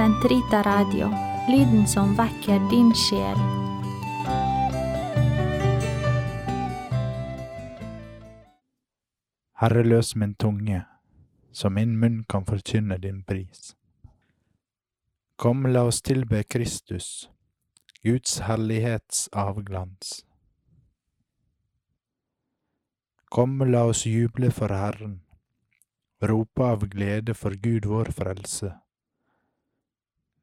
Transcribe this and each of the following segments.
Sentrita Radio, lyden som vekker din sjel. Herre, løs min tunge, så min munn kan forkynne din pris. Kom, la oss tilbe Kristus, Guds herlighets avglans. Kom, la oss juble for Herren, rope av glede for Gud vår frelse.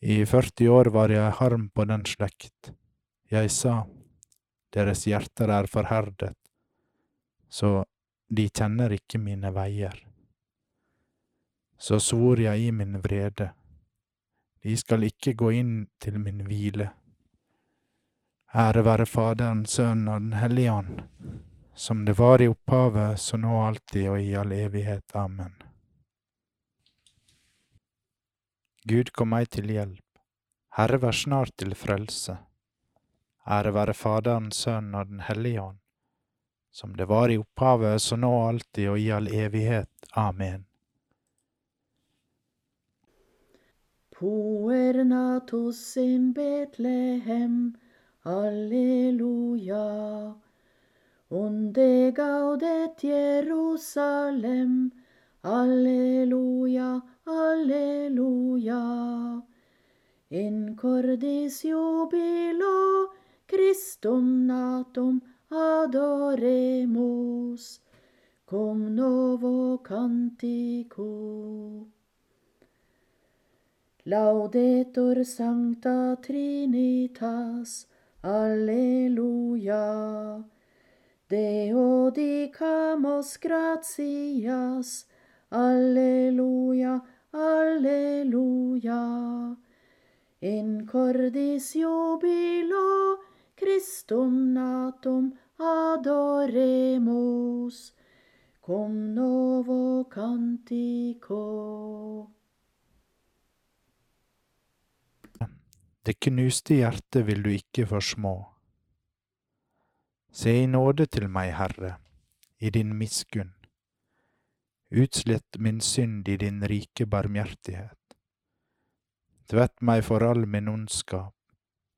I 40 år var jeg harm på den slekt. Jeg sa, deres hjerter er forherdet, så de kjenner ikke mine veier. Så svor jeg i min vrede, de skal ikke gå inn til min hvile. Ære være Faderen, Sønnen og Den hellige ånd, som det var i opphavet, så nå alltid og i all evighet. Amen. Gud kom meg til hjelp. Herre vær snart til frelse. Ære være Faderen, Sønnen og Den hellige ånd, som det var i opphavet, så nå alltid og i all evighet. Amen. Poer natus in Bethlehem, Alleluja. Unde gaudet Jerusalem, Alleluia, Alleluia. In cordis jubilo Christum natum adoremus, cum novo cantico. Laudetur Sancta Trinitas, Alleluia. Deo dicamos gratias, Alleluia, Alleluia. In cordis jubilo Christum natum adoremus, cum novo cantico. Det knuste hjertet vil du ikke forsmå. Se i nåde til meg, Herre, i din miskunn. Utslett min synd i din rike barmhjertighet. Tvett meg for all min ondskap,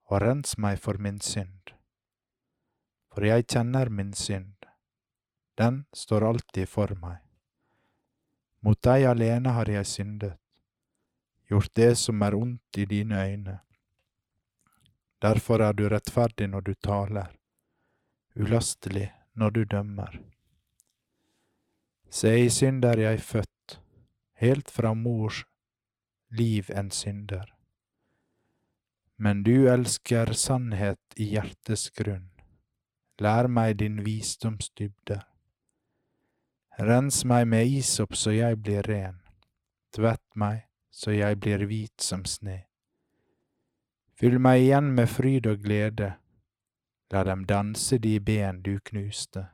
og rens meg for min synd. For jeg kjenner min synd, den står alltid for meg. Mot deg alene har jeg syndet, gjort det som er ondt i dine øyne. Derfor er du rettferdig når du taler, ulastelig når du dømmer. Se, i synd er jeg født, helt fra mors liv en synder. Men du elsker sannhet i hjertets grunn, lær meg din visdomsdybde. Rens meg med isop så jeg blir ren, tvett meg så jeg blir hvit som sne. Fyll meg igjen med fryd og glede, la dem danse de ben du knuste.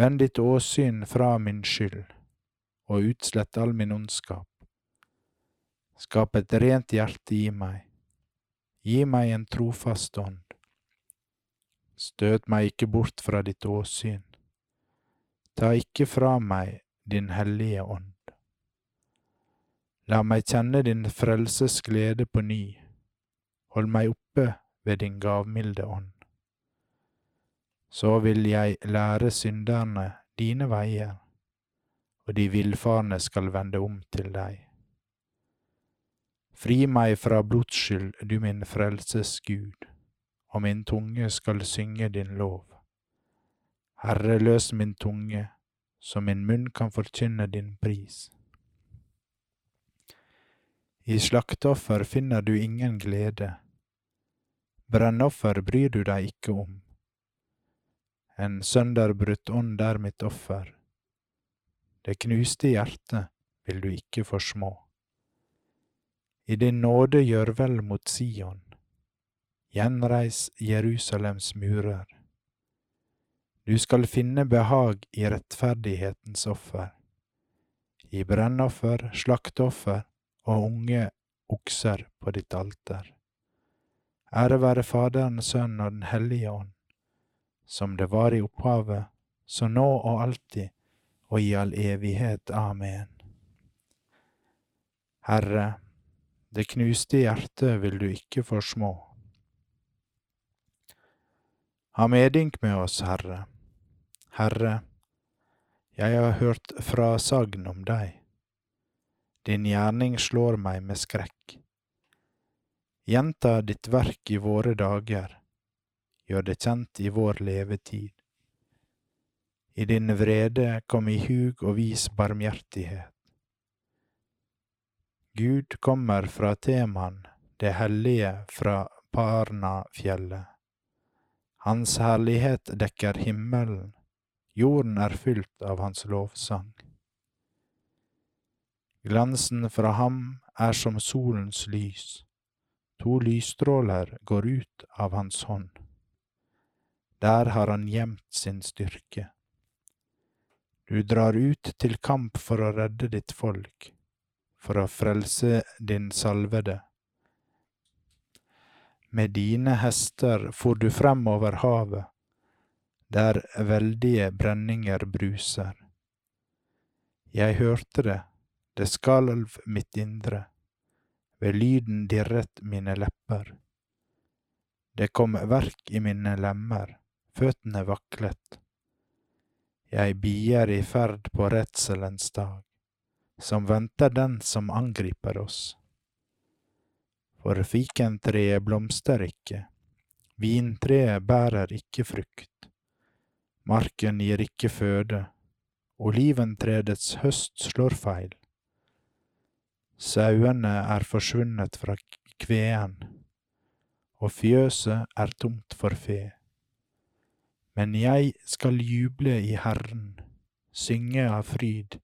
Vend ditt åsyn fra min skyld, og utslett all min ondskap. Skap et rent hjerte i meg, gi meg en trofast ånd. Støt meg ikke bort fra ditt åsyn, ta ikke fra meg din hellige ånd. La meg kjenne din frelses glede på ny, hold meg oppe ved din gavmilde ånd. Så vil jeg lære synderne dine veier, og de villfarne skal vende om til deg. Fri meg fra blodsskyld, du min frelses Gud, og min tunge skal synge din lov. Herre, løs min tunge, så min munn kan forkynne din pris. I slakteoffer finner du ingen glede, brennoffer bryr du deg ikke om. En sønderbrutt ånd er mitt offer, det knuste hjertet vil du ikke forsmå. I din nåde gjør vel mot Sion, gjenreis Jerusalems murer. Du skal finne behag i rettferdighetens offer, i brennoffer, slakteoffer og unge okser på ditt alter. Ære være Faderen, Sønnen og Den hellige ånd, som det var i opphavet, så nå og alltid og i all evighet. Amen. Herre, det knuste hjertet vil du ikke forsmå. Ha medynk med oss, Herre. Herre, jeg har hørt frasagn om deg. Din gjerning slår meg med skrekk. Gjenta ditt verk i våre dager, gjør det kjent i vår levetid. I din vrede kom i hug og vis barmhjertighet. Gud kommer fra Teman, det hellige fra Parnafjellet. Hans herlighet dekker himmelen, jorden er fylt av hans lovsang. Glansen fra ham er som solens lys, to lysstråler går ut av hans hånd. Der har han gjemt sin styrke. Du drar ut til kamp for å redde ditt folk, for å frelse din salvede. Med dine hester for du frem over havet, der veldige brenninger bruser. Jeg hørte det, det skalv mitt indre, ved lyden dirret mine lepper. Det kom verk i mine lemmer, føttene vaklet. Jeg bier i ferd på redselens dag, som venter den som angriper oss. For fikentreet blomster ikke, vintreet bærer ikke frukt, marken gir ikke føde, oliventredets høst slår feil. Sauene er forsvunnet fra kveen, og fjøset er tomt for fe. Men jeg skal juble i Herren, synge av fryd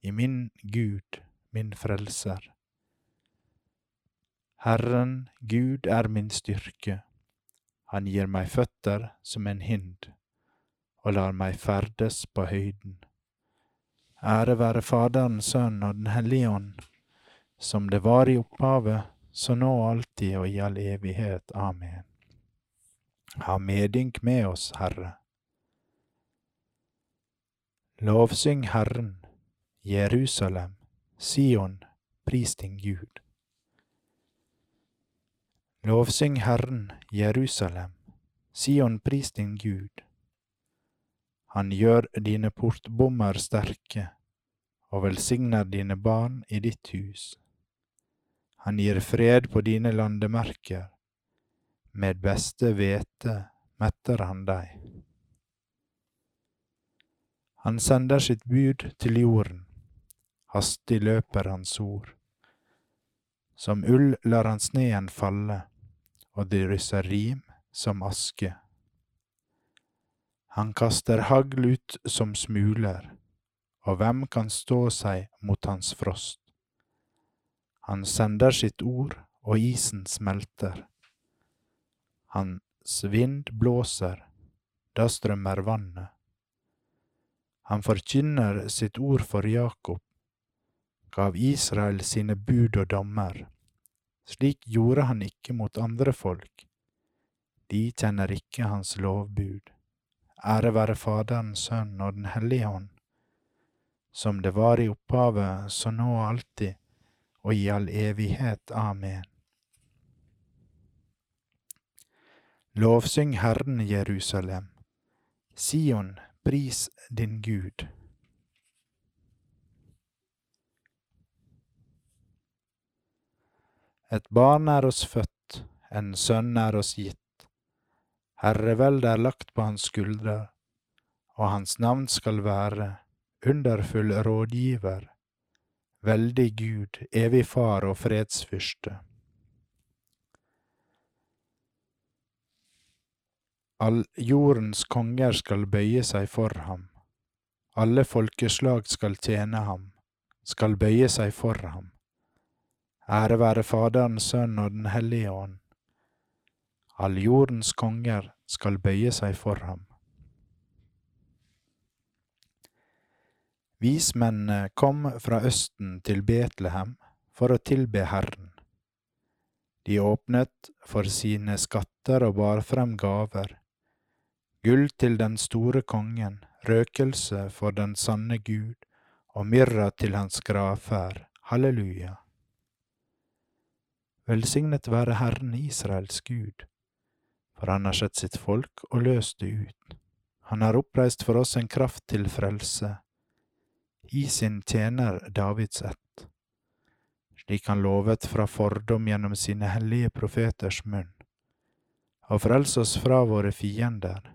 i min Gud, min frelser. Herren Gud er min styrke, han gir meg føtter som en hind, og lar meg ferdes på høyden. Ære være Faderen, Sønnen og Den hellige ånd, som det var i opphavet, så nå alltid og i all evighet. Amen. Ha medynk med oss, Herre. Lovsyng Herren, Jerusalem, Sion, pris din Gud. Lovsyng Herren, Jerusalem, Sion pris din Gud. Han gjør dine portbommer sterke og velsigner dine barn i ditt hus. Han gir fred på dine landemerker, med beste hvete metter han deg. Han sender sitt bud til jorden, hastig løper hans ord. Som ull lar han sneen falle, og det rysser rim som aske. Han kaster hagl ut som smuler, og hvem kan stå seg mot hans frost? Han sender sitt ord, og isen smelter. Hans vind blåser, da strømmer vannet. Han forkynner sitt ord for Jakob, gav Israel sine bud og dommer. Slik gjorde han ikke mot andre folk. De kjenner ikke hans lovbud. Ære være Faderen, Sønnen og Den hellige ånd, som det var i opphavet, så nå og alltid, og i all evighet. Amen. Lovsyng Herren Jerusalem. Sion, pris din Gud. Et barn er oss født, en sønn er oss gitt. Herreveldet er lagt på hans skuldre, og hans navn skal være underfull rådgiver, veldig Gud, evig far og fredsfyrste. All jordens konger skal bøye seg for ham, alle folkeslag skal tjene ham, skal bøye seg for ham. Ære være Faderen, Sønnen og Den hellige ånd. All jordens konger skal bøye seg for ham. Vismennene kom fra Østen til Betlehem for å tilbe Herren. De åpnet for sine skatter og bar frem gaver, gull til den store kongen, røkelse for den sanne Gud og myrra til hans gravferd. Halleluja. Velsignet være Herren Israels Gud, for han har sett sitt folk og løst det ut. Han har oppreist for oss en kraft til frelse i sin tjener Davids ett, slik han lovet fra fordom gjennom sine hellige profeters munn, og frels oss fra våre fiender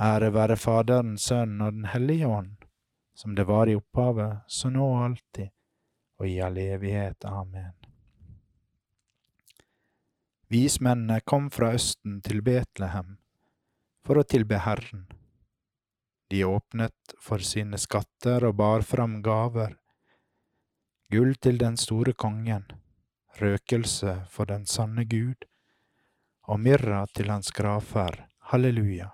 Ære være Faderen, Sønnen og Den hellige ånd, som det var i opphavet, så nå og alltid, og i all evighet. Amen. Vismennene kom fra Østen til Betlehem for å tilbe Herren. De åpnet for sine skatter og bar fram gaver, gull til den store kongen, røkelse for den sanne Gud, og myrra til hans gravferd, halleluja.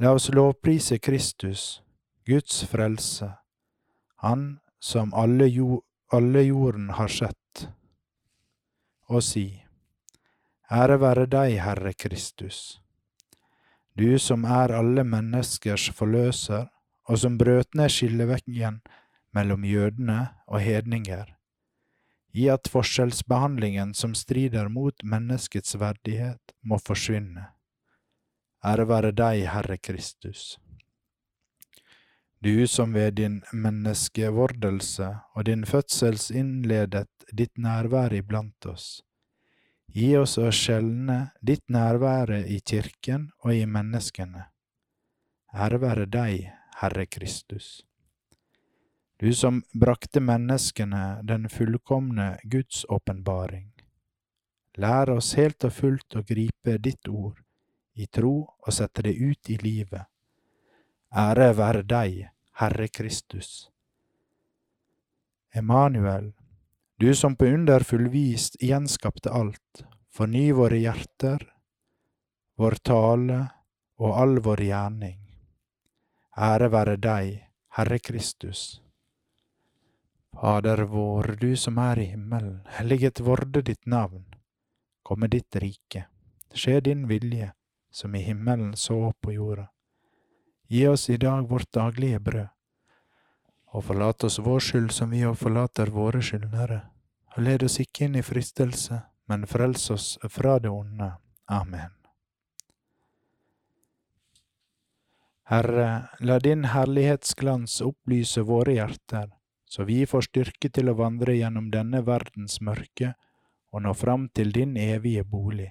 La oss lovprise Kristus, Guds frelse, Han som alle, jo, alle jorden har sett, og si, Ære være deg, Herre Kristus, du som er alle menneskers forløser, og som brøt ned skilleveggen mellom jødene og hedninger, i at forskjellsbehandlingen som strider mot menneskets verdighet, må forsvinne. Ære være deg, Herre Kristus. Du som ved din menneskevordelse og din fødsels innledet ditt nærvær iblant oss, Gi oss å skjelne ditt nærvære i kirken og i menneskene. Ære være deg, Herre Kristus. Du som brakte menneskene den fullkomne Guds åpenbaring. Lær oss helt og fullt å gripe ditt ord i tro og sette det ut i livet. Ære være deg, Herre Kristus. Emanuel, du som på underfull vis gjenskapte alt, forny våre hjerter, vår tale og all vår gjerning. Ære være deg, Herre Kristus. Fader vår, du som er i himmelen, helliget vorde ditt navn. Komme ditt rike. Skje din vilje, som i himmelen så på jorda. Gi oss i dag vårt daglige brød og forlat oss vår skyld som vi òg forlater våre skyldnere, og led oss ikke inn i fristelse, men frels oss fra det onde. Amen. Herre, la din herlighetsglans opplyse våre hjerter, så vi får styrke til å vandre gjennom denne verdens mørke og nå fram til din evige bolig.